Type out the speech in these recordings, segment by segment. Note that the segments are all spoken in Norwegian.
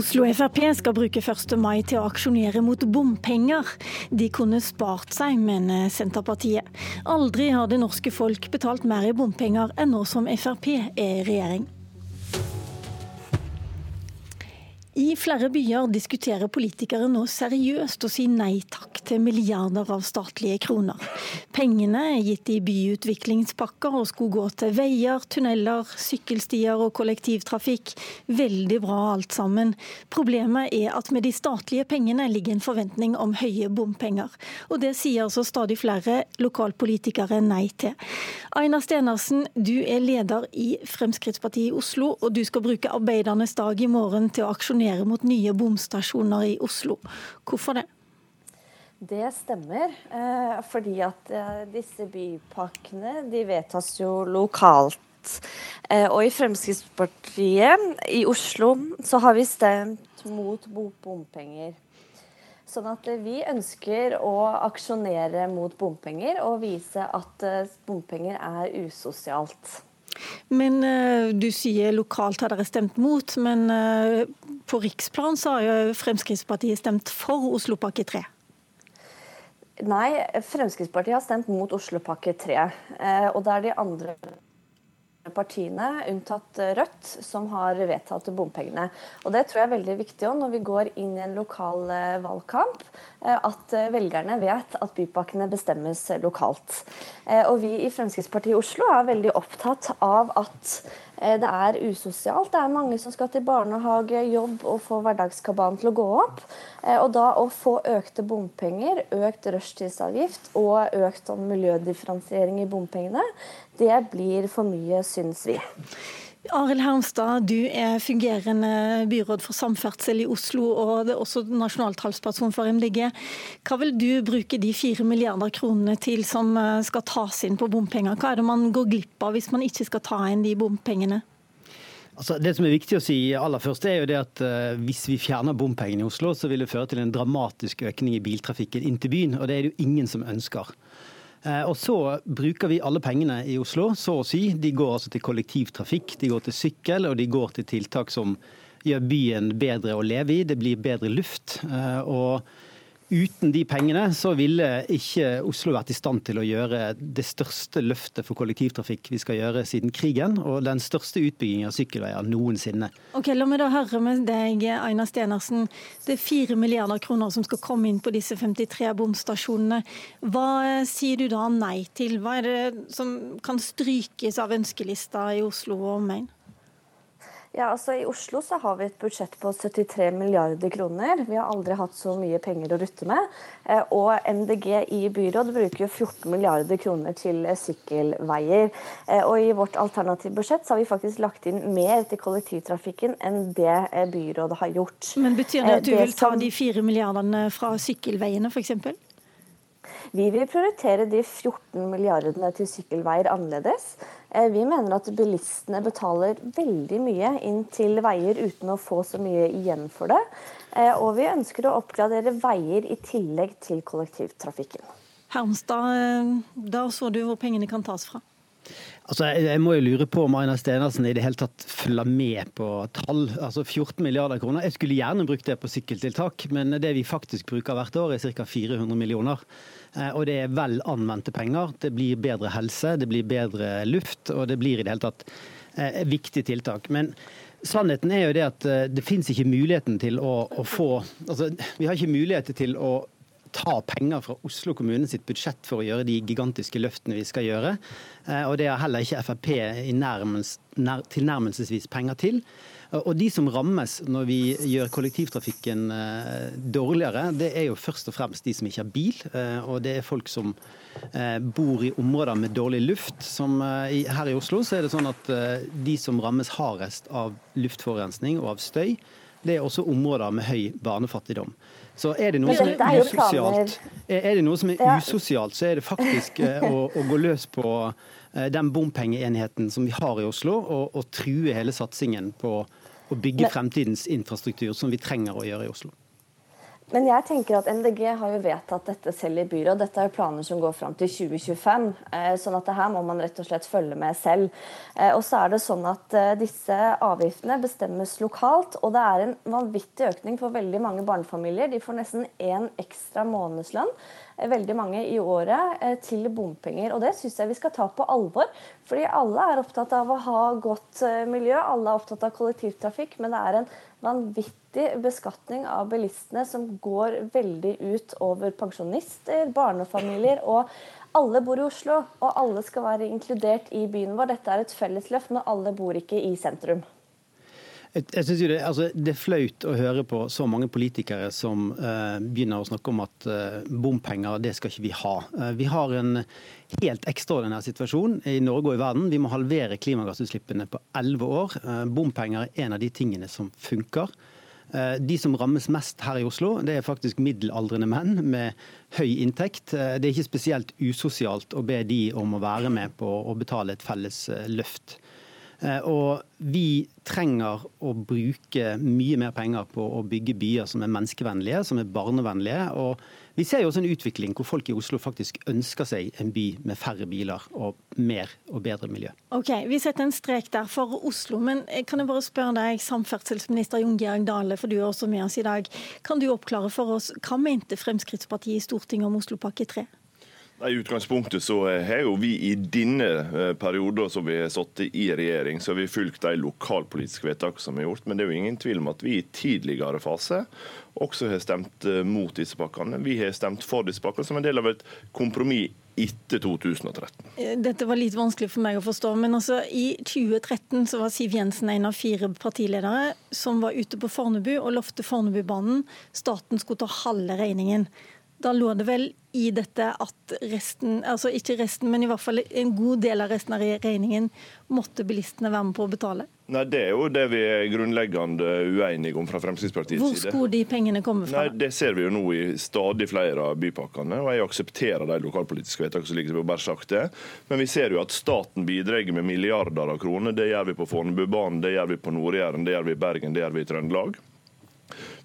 Oslo Frp skal bruke 1. mai til å aksjonere mot bompenger. De kunne spart seg, mener Senterpartiet. Aldri har det norske folk betalt mer i bompenger enn nå som Frp er i regjering. Flere byer diskuterer politikere nå seriøst å si nei takk til milliarder av statlige kroner. Pengene er gitt i byutviklingspakker og skulle gå til veier, tunneler, sykkelstier og kollektivtrafikk. Veldig bra alt sammen. Problemet er at med de statlige pengene ligger en forventning om høye bompenger. Og det sier altså stadig flere lokalpolitikere nei til. Aina Stenersen, du er leder i Fremskrittspartiet i Oslo, og du skal bruke arbeidernes dag i morgen til å aksjonere opponere mot nye bomstasjoner i Oslo. Hvorfor det? Det stemmer. Eh, fordi at eh, disse bypakkene de vedtas jo lokalt. Eh, og i Fremskrittspartiet i Oslo så har vi stemt mot bompenger. Sånn at vi ønsker å aksjonere mot bompenger og vise at bompenger er usosialt. Men uh, Du sier lokalt har dere stemt mot, men uh, på riksplan så har jo Fremskrittspartiet stemt for Oslopakke 3? Nei, Fremskrittspartiet har stemt mot Oslopakke 3. Uh, og det er de andre partiene, unntatt Rødt, som har vedtatt bompengene. Og Det tror jeg er veldig viktig også, når vi går inn i en lokal valgkamp, at velgerne vet at bypakkene bestemmes lokalt. Og Vi i Fremskrittspartiet i Oslo er veldig opptatt av at Eh, det er usosialt. Det er mange som skal til barnehage, jobb og få hverdagskabalen til å gå opp. Eh, og da å få økte bompenger, økt rushtidsavgift og økt sånn miljødifferensiering i bompengene, det blir for mye, syns vi. Arild Hermstad, du er fungerende byråd for samferdsel i Oslo og det er også nasjonal talsperson for MDG. Hva vil du bruke de fire milliarder kronene til som eh, skal tas inn på bompenger? Hva er det man går glipp av hvis man ikke skal ta inn de bompengene? Altså, det som er viktig å si aller først, er jo det at uh, hvis vi fjerner bompengene i Oslo, så vil det føre til en dramatisk økning i biltrafikken inn til byen. og Det er det jo ingen som ønsker. Eh, og så bruker vi alle pengene i Oslo, så å si. De går altså til kollektivtrafikk, de går til sykkel, og de går til tiltak som gjør byen bedre å leve i. Det blir bedre luft. Eh, og Uten de pengene så ville ikke Oslo vært i stand til å gjøre det største løftet for kollektivtrafikk vi skal gjøre siden krigen, og den største utbyggingen av sykkelveier noensinne. Ok, La meg da høre med deg, Aina Stenersen. Det er fire milliarder kroner som skal komme inn på disse 53 bomstasjonene. Hva sier du da nei til? Hva er det som kan strykes av ønskelista i Oslo og omegn? Ja, altså I Oslo så har vi et budsjett på 73 milliarder kroner. Vi har aldri hatt så mye penger å rutte med. Eh, og MDG i byråd bruker jo 14 milliarder kroner til sykkelveier. Eh, og i vårt alternative budsjett så har vi faktisk lagt inn mer til kollektivtrafikken enn det eh, byrådet har gjort. Men Betyr det at du vil ta de fire milliardene fra sykkelveiene f.eks.? Vi vil prioritere de 14 milliardene til sykkelveier annerledes. Eh, vi mener at bilistene betaler veldig mye inn til veier uten å få så mye igjen for det. Eh, og vi ønsker å oppgradere veier i tillegg til kollektivtrafikken. Hermstad, eh, da så du hvor pengene kan tas fra? Altså, jeg må jo lure på om Aina Stenersen i det hele tatt følger med på tall. Altså 14 milliarder kroner. Jeg skulle gjerne brukt det på sykkeltiltak, men det vi faktisk bruker hvert år er ca. 400 millioner. Eh, og det er vel anvendte penger. Det blir bedre helse, det blir bedre luft, og det blir i det hele tatt eh, viktige tiltak. Men sannheten er jo det at eh, det fins ikke muligheten til å, å få altså, Vi har ikke muligheter til å ta penger fra Oslo kommune sitt budsjett for å gjøre de gigantiske løftene vi skal gjøre. Eh, og det har heller ikke Frp tilnærmelsesvis penger til. Og de som rammes når vi gjør kollektivtrafikken eh, dårligere, det er jo først og fremst de som ikke har bil. Eh, og det er folk som bor i områder med dårlig luft. Som her i Oslo så er det sånn at de som rammes hardest av luftforurensning og av støy, det er også områder med høy barnefattigdom. Så er det noe som er usosialt, er det noe som er usosialt, så er det faktisk eh, å, å gå løs på eh, den bompengeenheten som vi har i Oslo, og, og true hele satsingen på å bygge fremtidens infrastruktur, som vi trenger å gjøre i Oslo. Men jeg tenker at MDG har jo vedtatt dette selv i byråd. Dette er jo planer som går fram til 2025. Eh, sånn at det her må man rett og slett følge med selv. Eh, og så er det sånn at eh, disse avgiftene bestemmes lokalt. Og det er en vanvittig økning for veldig mange barnefamilier. De får nesten én ekstra månedslønn veldig mange i året til bompenger. Og det syns jeg vi skal ta på alvor. Fordi alle er opptatt av å ha godt miljø, alle er opptatt av kollektivtrafikk. Men det er en vanvittig beskatning av bilistene som går veldig ut over pensjonister, barnefamilier. og alle bor i Oslo, og alle skal være inkludert i byen vår. Dette er et fellesløft, men alle bor ikke i sentrum. Jeg, synes jo det, altså, det, er flaut å høre på så mange politikere som eh, begynner å snakke om at eh, bompenger, det skal ikke vi ha. Eh, vi har en helt ekstraordinær situasjon i Norge og i verden. Vi må halvere klimagassutslippene på elleve år. bompenger er en av de tingene som funker. De som rammes mest her i Oslo, det er faktisk middelaldrende menn med høy inntekt. Det er ikke spesielt usosialt å be de om å være med på å betale et felles løft. Eh, og vi trenger å bruke mye mer penger på å bygge byer som er menneskevennlige, som er barnevennlige. og vi ser jo også en utvikling hvor folk i Oslo faktisk ønsker seg en by med færre biler og mer og bedre miljø. Ok, Vi setter en strek der for Oslo, men kan jeg bare spørre deg, samferdselsminister Jon Georg Dale, for du er også med oss i dag. Kan du oppklare for oss hva mente Fremskrittspartiet i Stortinget om Oslopakke 3? I utgangspunktet så har jo vi i denne eh, perioden som vi har sittet i regjering, så har vi fulgt de lokalpolitiske vedtakene som er gjort. Men det er jo ingen tvil om at vi i tidligere fase også har stemt eh, mot disse pakkene. Vi har stemt for disse pakkene som en del av et kompromiss etter 2013. Eh, dette var litt vanskelig for meg å forstå, men altså, i 2013 så var Siv Jensen en av fire partiledere som var ute på Fornebu og lovte Fornebubanen staten skulle ta halve regningen. Da lå det vel i dette at resten, altså ikke resten, men i hvert fall en god del av resten av regningen måtte bilistene være med på å betale? Nei, Det er jo det vi er grunnleggende uenige om fra Fremskrittspartiets side. Hvor skulle de pengene komme fra? Nei, Det ser vi jo nå i stadig flere av bypakkene. og Jeg aksepterer de lokalpolitiske vedtakene som ligger til bare sagt det. Men vi ser jo at staten bidrar med milliarder av kroner. Det gjør vi på Fornebubanen, det gjør vi på Nord-Jæren, det gjør vi i Bergen, det gjør vi i Trøndelag.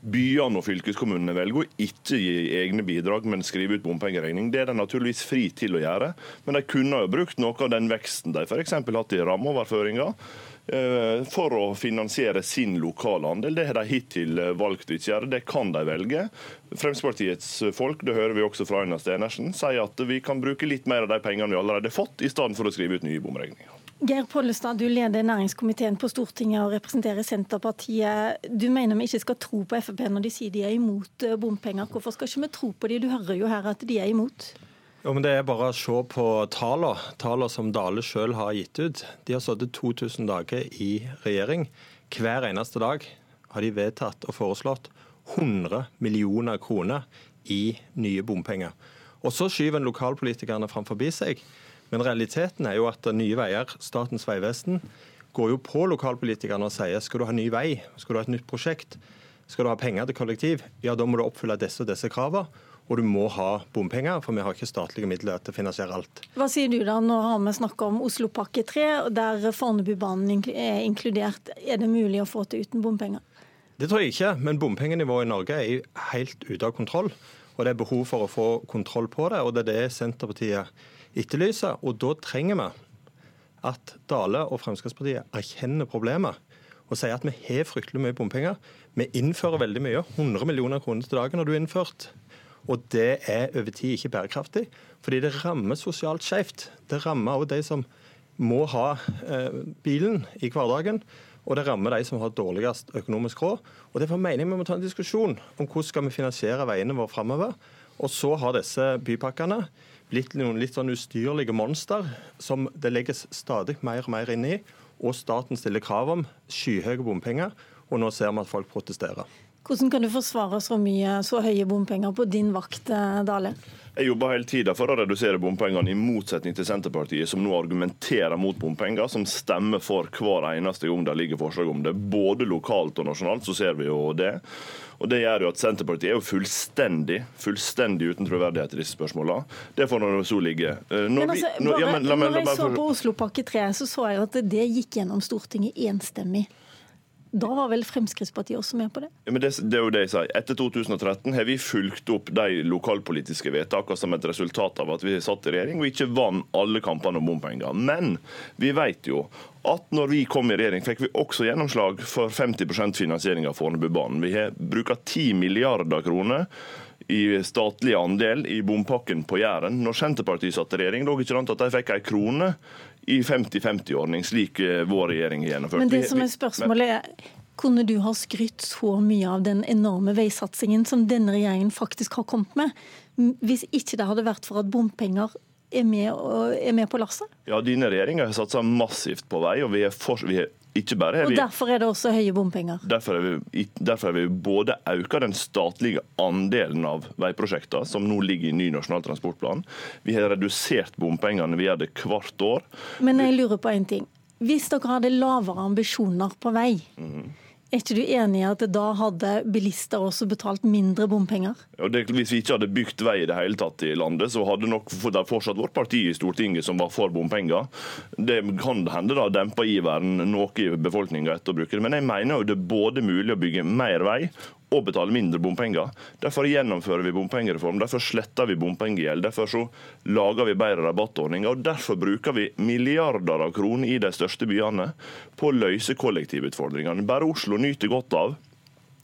Byene og fylkeskommunene velger å ikke gi egne bidrag, men skrive ut bompengeregning. Det er de naturligvis fri til å gjøre, men de kunne jo brukt noe av den veksten de f.eks. hatt i rammeoverføringa eh, for å finansiere sin lokale andel. Det har de hittil valgt å ikke gjøre. Det kan de velge. Fremskrittspartiets folk, det hører vi også fra Einar Stenersen, sier at vi kan bruke litt mer av de pengene vi allerede har fått, i stedet for å skrive ut nye bomregninger. Geir Pollestad, du leder næringskomiteen på Stortinget og representerer Senterpartiet. Du mener vi ikke skal tro på Frp når de sier de er imot eh, bompenger. Hvorfor skal ikke vi tro på de? Du hører jo her at de er imot. Jo, men Det er bare å se på tallene, tallene som Dale selv har gitt ut. De har sittet 2000 dager i regjering. Hver eneste dag har de vedtatt og foreslått 100 millioner kroner i nye bompenger. Og Så skyver en lokalpolitikerne framfor seg men realiteten er jo at Nye Veier, Statens vegvesen, går jo på lokalpolitikerne og sier skal du ha ny vei, skal du ha et nytt prosjekt, skal du ha penger til kollektiv, ja da må du oppfylle disse og disse kravene. Og du må ha bompenger, for vi har ikke statlige midler til å finansiere alt. Hva sier du da, nå har vi snakka om Oslopakke 3, der Fornebubanen er inkludert. Er det mulig å få til uten bompenger? Det tror jeg ikke, men bompengenivået i Norge er helt ute av kontroll. Og det er behov for å få kontroll på det, og det er det Senterpartiet etterlyse. Og da trenger vi at Dale og Fremskrittspartiet erkjenner problemet og sier at vi har fryktelig mye bompenger. Vi innfører veldig mye. 100 millioner kroner til dagen har du innført. Og det er over tid ikke bærekraftig, fordi det rammer sosialt skjevt. Det rammer også de som må ha eh, bilen i hverdagen. Og det rammer de som har dårligst økonomisk råd. Og Derfor mener jeg vi må ta en diskusjon om hvordan skal vi finansiere veiene våre framover. Og så har disse bypakkene blitt noen litt sånn ustyrlige monster som det legges stadig mer og mer inn i, og staten stiller krav om skyhøye bompenger, og nå ser vi at folk protesterer. Hvordan kan du forsvare så mye så høye bompenger på din vakt, eh, Dale? Jeg jobber hele tida for å redusere bompengene, i motsetning til Senterpartiet, som nå argumenterer mot bompenger, som stemmer for hver eneste gang det ligger forslag om det. Både lokalt og nasjonalt så ser vi jo det. Og Det gjør jo at Senterpartiet er jo fullstendig fullstendig uten troverdighet i disse spørsmålene. Det får nå så ligge. Eh, når, altså, vi, når, ja, men, la, når jeg så på Oslopakke 3, så så jeg at det gikk gjennom Stortinget enstemmig. Da var vel Fremskrittspartiet også med på det? Ja, men det, det, er jo det jeg sier. Etter 2013 har vi fulgt opp de lokalpolitiske vedtakene som et resultat av at vi satt i regjering og ikke vant alle kampene om bompenger. Men vi vet jo at når vi kom i regjering, fikk vi også gjennomslag for 50% finansiering av Fornebubanen. Vi har brukt 10 milliarder kroner i statlig andel i bompakken på Jæren. Når Senterpartiet satt i regjering, lå ikke an til at de fikk ei krone i 50-50-ordning, slik eh, vår regjering har gjennomført. Men det som er spørsmålet er, kunne du ha skrytt så mye av den enorme veisatsingen som denne regjeringen faktisk har kommet med, hvis ikke det hadde vært for at bompenger er med, er med på lasset? Ja, dine regjeringer har satsa massivt på vei, og vi har, for, vi har ikke bare og Derfor er det også høye bompenger? Derfor har vi, vi både økt den statlige andelen av veiprosjektene som nå ligger i ny nasjonal transportplan. Vi har redusert bompengene, vi gjør det hvert år. Men jeg lurer på en ting. Hvis dere hadde lavere ambisjoner på vei, mm. Er ikke du enig i at da hadde bilister også betalt mindre bompenger? Ja, det, hvis vi ikke hadde bygd vei i det hele tatt i landet, så hadde nok det fortsatt vårt parti i Stortinget som var for bompenger. Det kan hende da demper iveren noe i befolkninga etter å bruke det. Men jeg mener jo det er både mulig å bygge mer vei og betale mindre bompenger. Derfor gjennomfører vi bompengereform, derfor sletter vi bompengegjeld. Derfor så lager vi bedre rabattordninger, og derfor bruker vi milliarder av kroner i de største byene på å løse kollektivutfordringene. Bare Oslo nyter godt av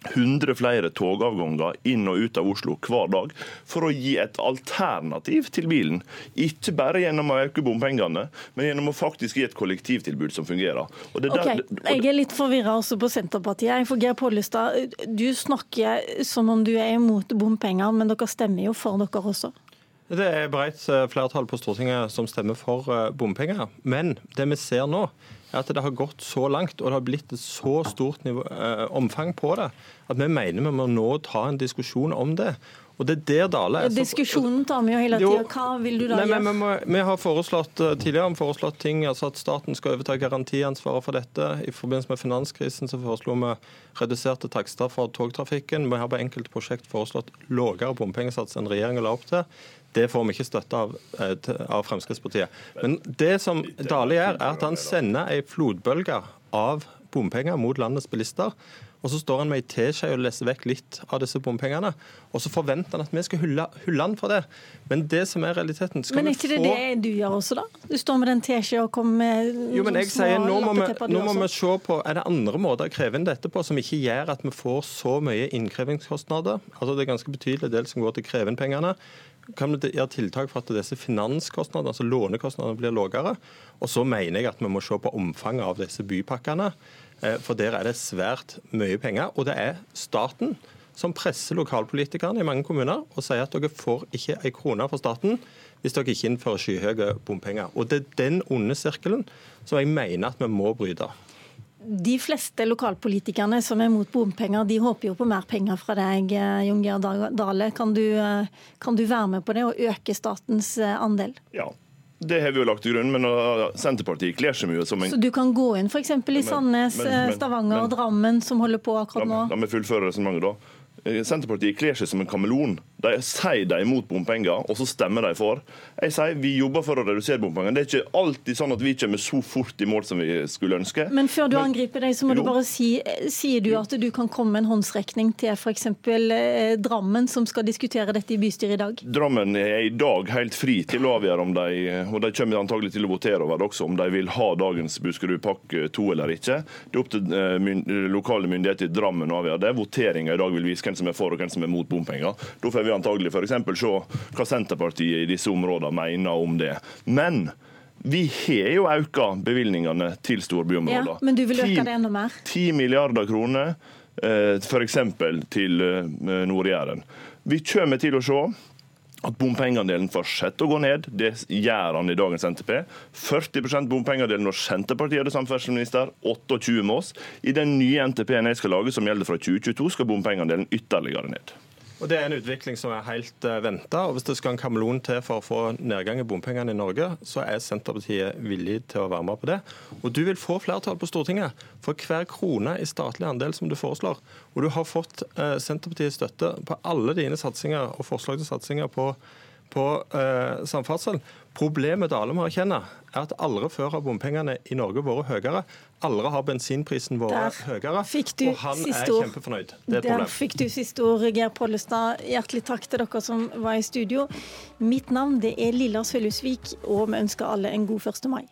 100 flere togavganger inn og ut av Oslo hver dag for å gi et alternativ til bilen. Ikke bare gjennom å øke bompengene, men gjennom å faktisk gi et kollektivtilbud som fungerer. Der, okay. Jeg er litt forvirra også på Senterpartiet. For Geir Pollestad, du snakker som om du er imot bompenger, men dere stemmer jo for dere også? Det er bredt eh, flertall på Stortinget som stemmer for eh, bompenger. Men det vi ser nå, at det har gått så langt og det har blitt et så stort nivå, eh, omfang på det, at vi mener vi må nå ta en diskusjon om det. Og det er der Dale er. Diskusjonen tar vi jo hele tida. Hva vil du da nei, gjøre? Vi, vi, har foreslått eh, tidligere har foreslått ting, altså at staten skal overta garantiansvaret for dette. I forbindelse med finanskrisen så foreslo vi reduserte takster for togtrafikken. Vi har på enkelte prosjekt foreslått lavere bompengesats enn regjeringen la opp til. Det får vi ikke støtte av, eh, av Fremskrittspartiet. Men det som Dale gjør, er at han sender ei flodbølge av bompenger mot landets bilister. Og så står han med ei teskje og leser vekk litt av disse bompengene. Og så forventer han at vi skal hylle, hylle han for det. Men det som er realiteten Men er ikke det få... det du gjør også, da? Du står med den teskjea og kommer med Jo, men jeg sier nå må, vi, nå må vi se på er det andre måter å kreve inn dette på som ikke gjør at vi får så mye innkrevingskostnader. Altså Det er ganske betydelig del som går til å kreve inn pengene kan vi gjøre tiltak for at disse finanskostnadene, altså lånekostnadene, blir lavere. Og så mener jeg at vi må se på omfanget av disse bypakkene. Eh, for der er det svært mye penger. Og det er staten som presser lokalpolitikerne i mange kommuner og sier at dere får ikke en krone fra staten hvis dere ikke innfører skyhøye bompenger. Og det er den onde sirkelen som jeg mener at vi må bryte. De fleste lokalpolitikerne som er mot bompenger, de håper jo på mer penger fra deg, eh, Jon Georg Dale. Kan du, eh, kan du være med på det og øke statens andel? Ja, det har vi jo lagt til grunn, men Senterpartiet kler seg mye som en Så du kan gå inn f.eks. i Sandnes, men, men, Stavanger og Drammen, som holder på akkurat nå? La meg fullføre resonnementet, da. Senterpartiet kler seg som en kameleon. De sier de er imot bompenger, og så stemmer de for. Jeg sier vi jobber for å redusere bompenger. Det er ikke alltid sånn at vi kommer så fort i mål som vi skulle ønske. Men før du Men, angriper deg, så må jo. du bare si Sier du at du kan komme med en håndsrekning til f.eks. Eh, Drammen, som skal diskutere dette i bystyret i dag? Drammen er i dag helt fri til å avgjøre om de og de kommer antagelig til å votere over det også, om de vil ha dagens Buskerudpakke 2 eller ikke. Det er opp til eh, my lokale myndigheter i Drammen å avgjøre det. Voteringa i dag vil vise hvem som er for og hvem som er mot bompenger. Da får vi antagelig f.eks. se hva Senterpartiet i disse områdene mener om det. Men vi har jo økt bevilgningene til storbyområder. Ja, men du vil øke det enda mer? 10 milliarder kroner eh, f.eks. til eh, Nord-Jæren. Vi kommer til å se at bompengeandelen fortsetter å gå ned. Det gjør han i dagens NTP. 40% bompengeandel når Senterpartiet hadde samferdselsminister, 28 med oss. I den nye NTP-en jeg skal lage, som gjelder fra 2022, skal bompengeandelen ytterligere ned. Og Det er en utvikling som er helt uh, eh, venta. Hvis det skal en kameleon til for å få nedgang i bompengene i Norge, så er Senterpartiet villig til å være med på det. Og du vil få flertall på Stortinget for hver krone i statlig andel som du foreslår. Og du har fått uh, Senterpartiets støtte på alle dine satsinger og forslag til satsinger på på eh, samferdsel. Problemet alle må erkjenne, er at aldri før har bompengene i Norge vært høyere. Aldri har bensinprisen vært høyere. Og han er kjempefornøyd. Det er et problem. Der fikk du siste ord, Geir Pollestad. Hjertelig takk til dere som var i studio. Mitt navn det er Lilla Sølhusvik, og vi ønsker alle en god 1. mai.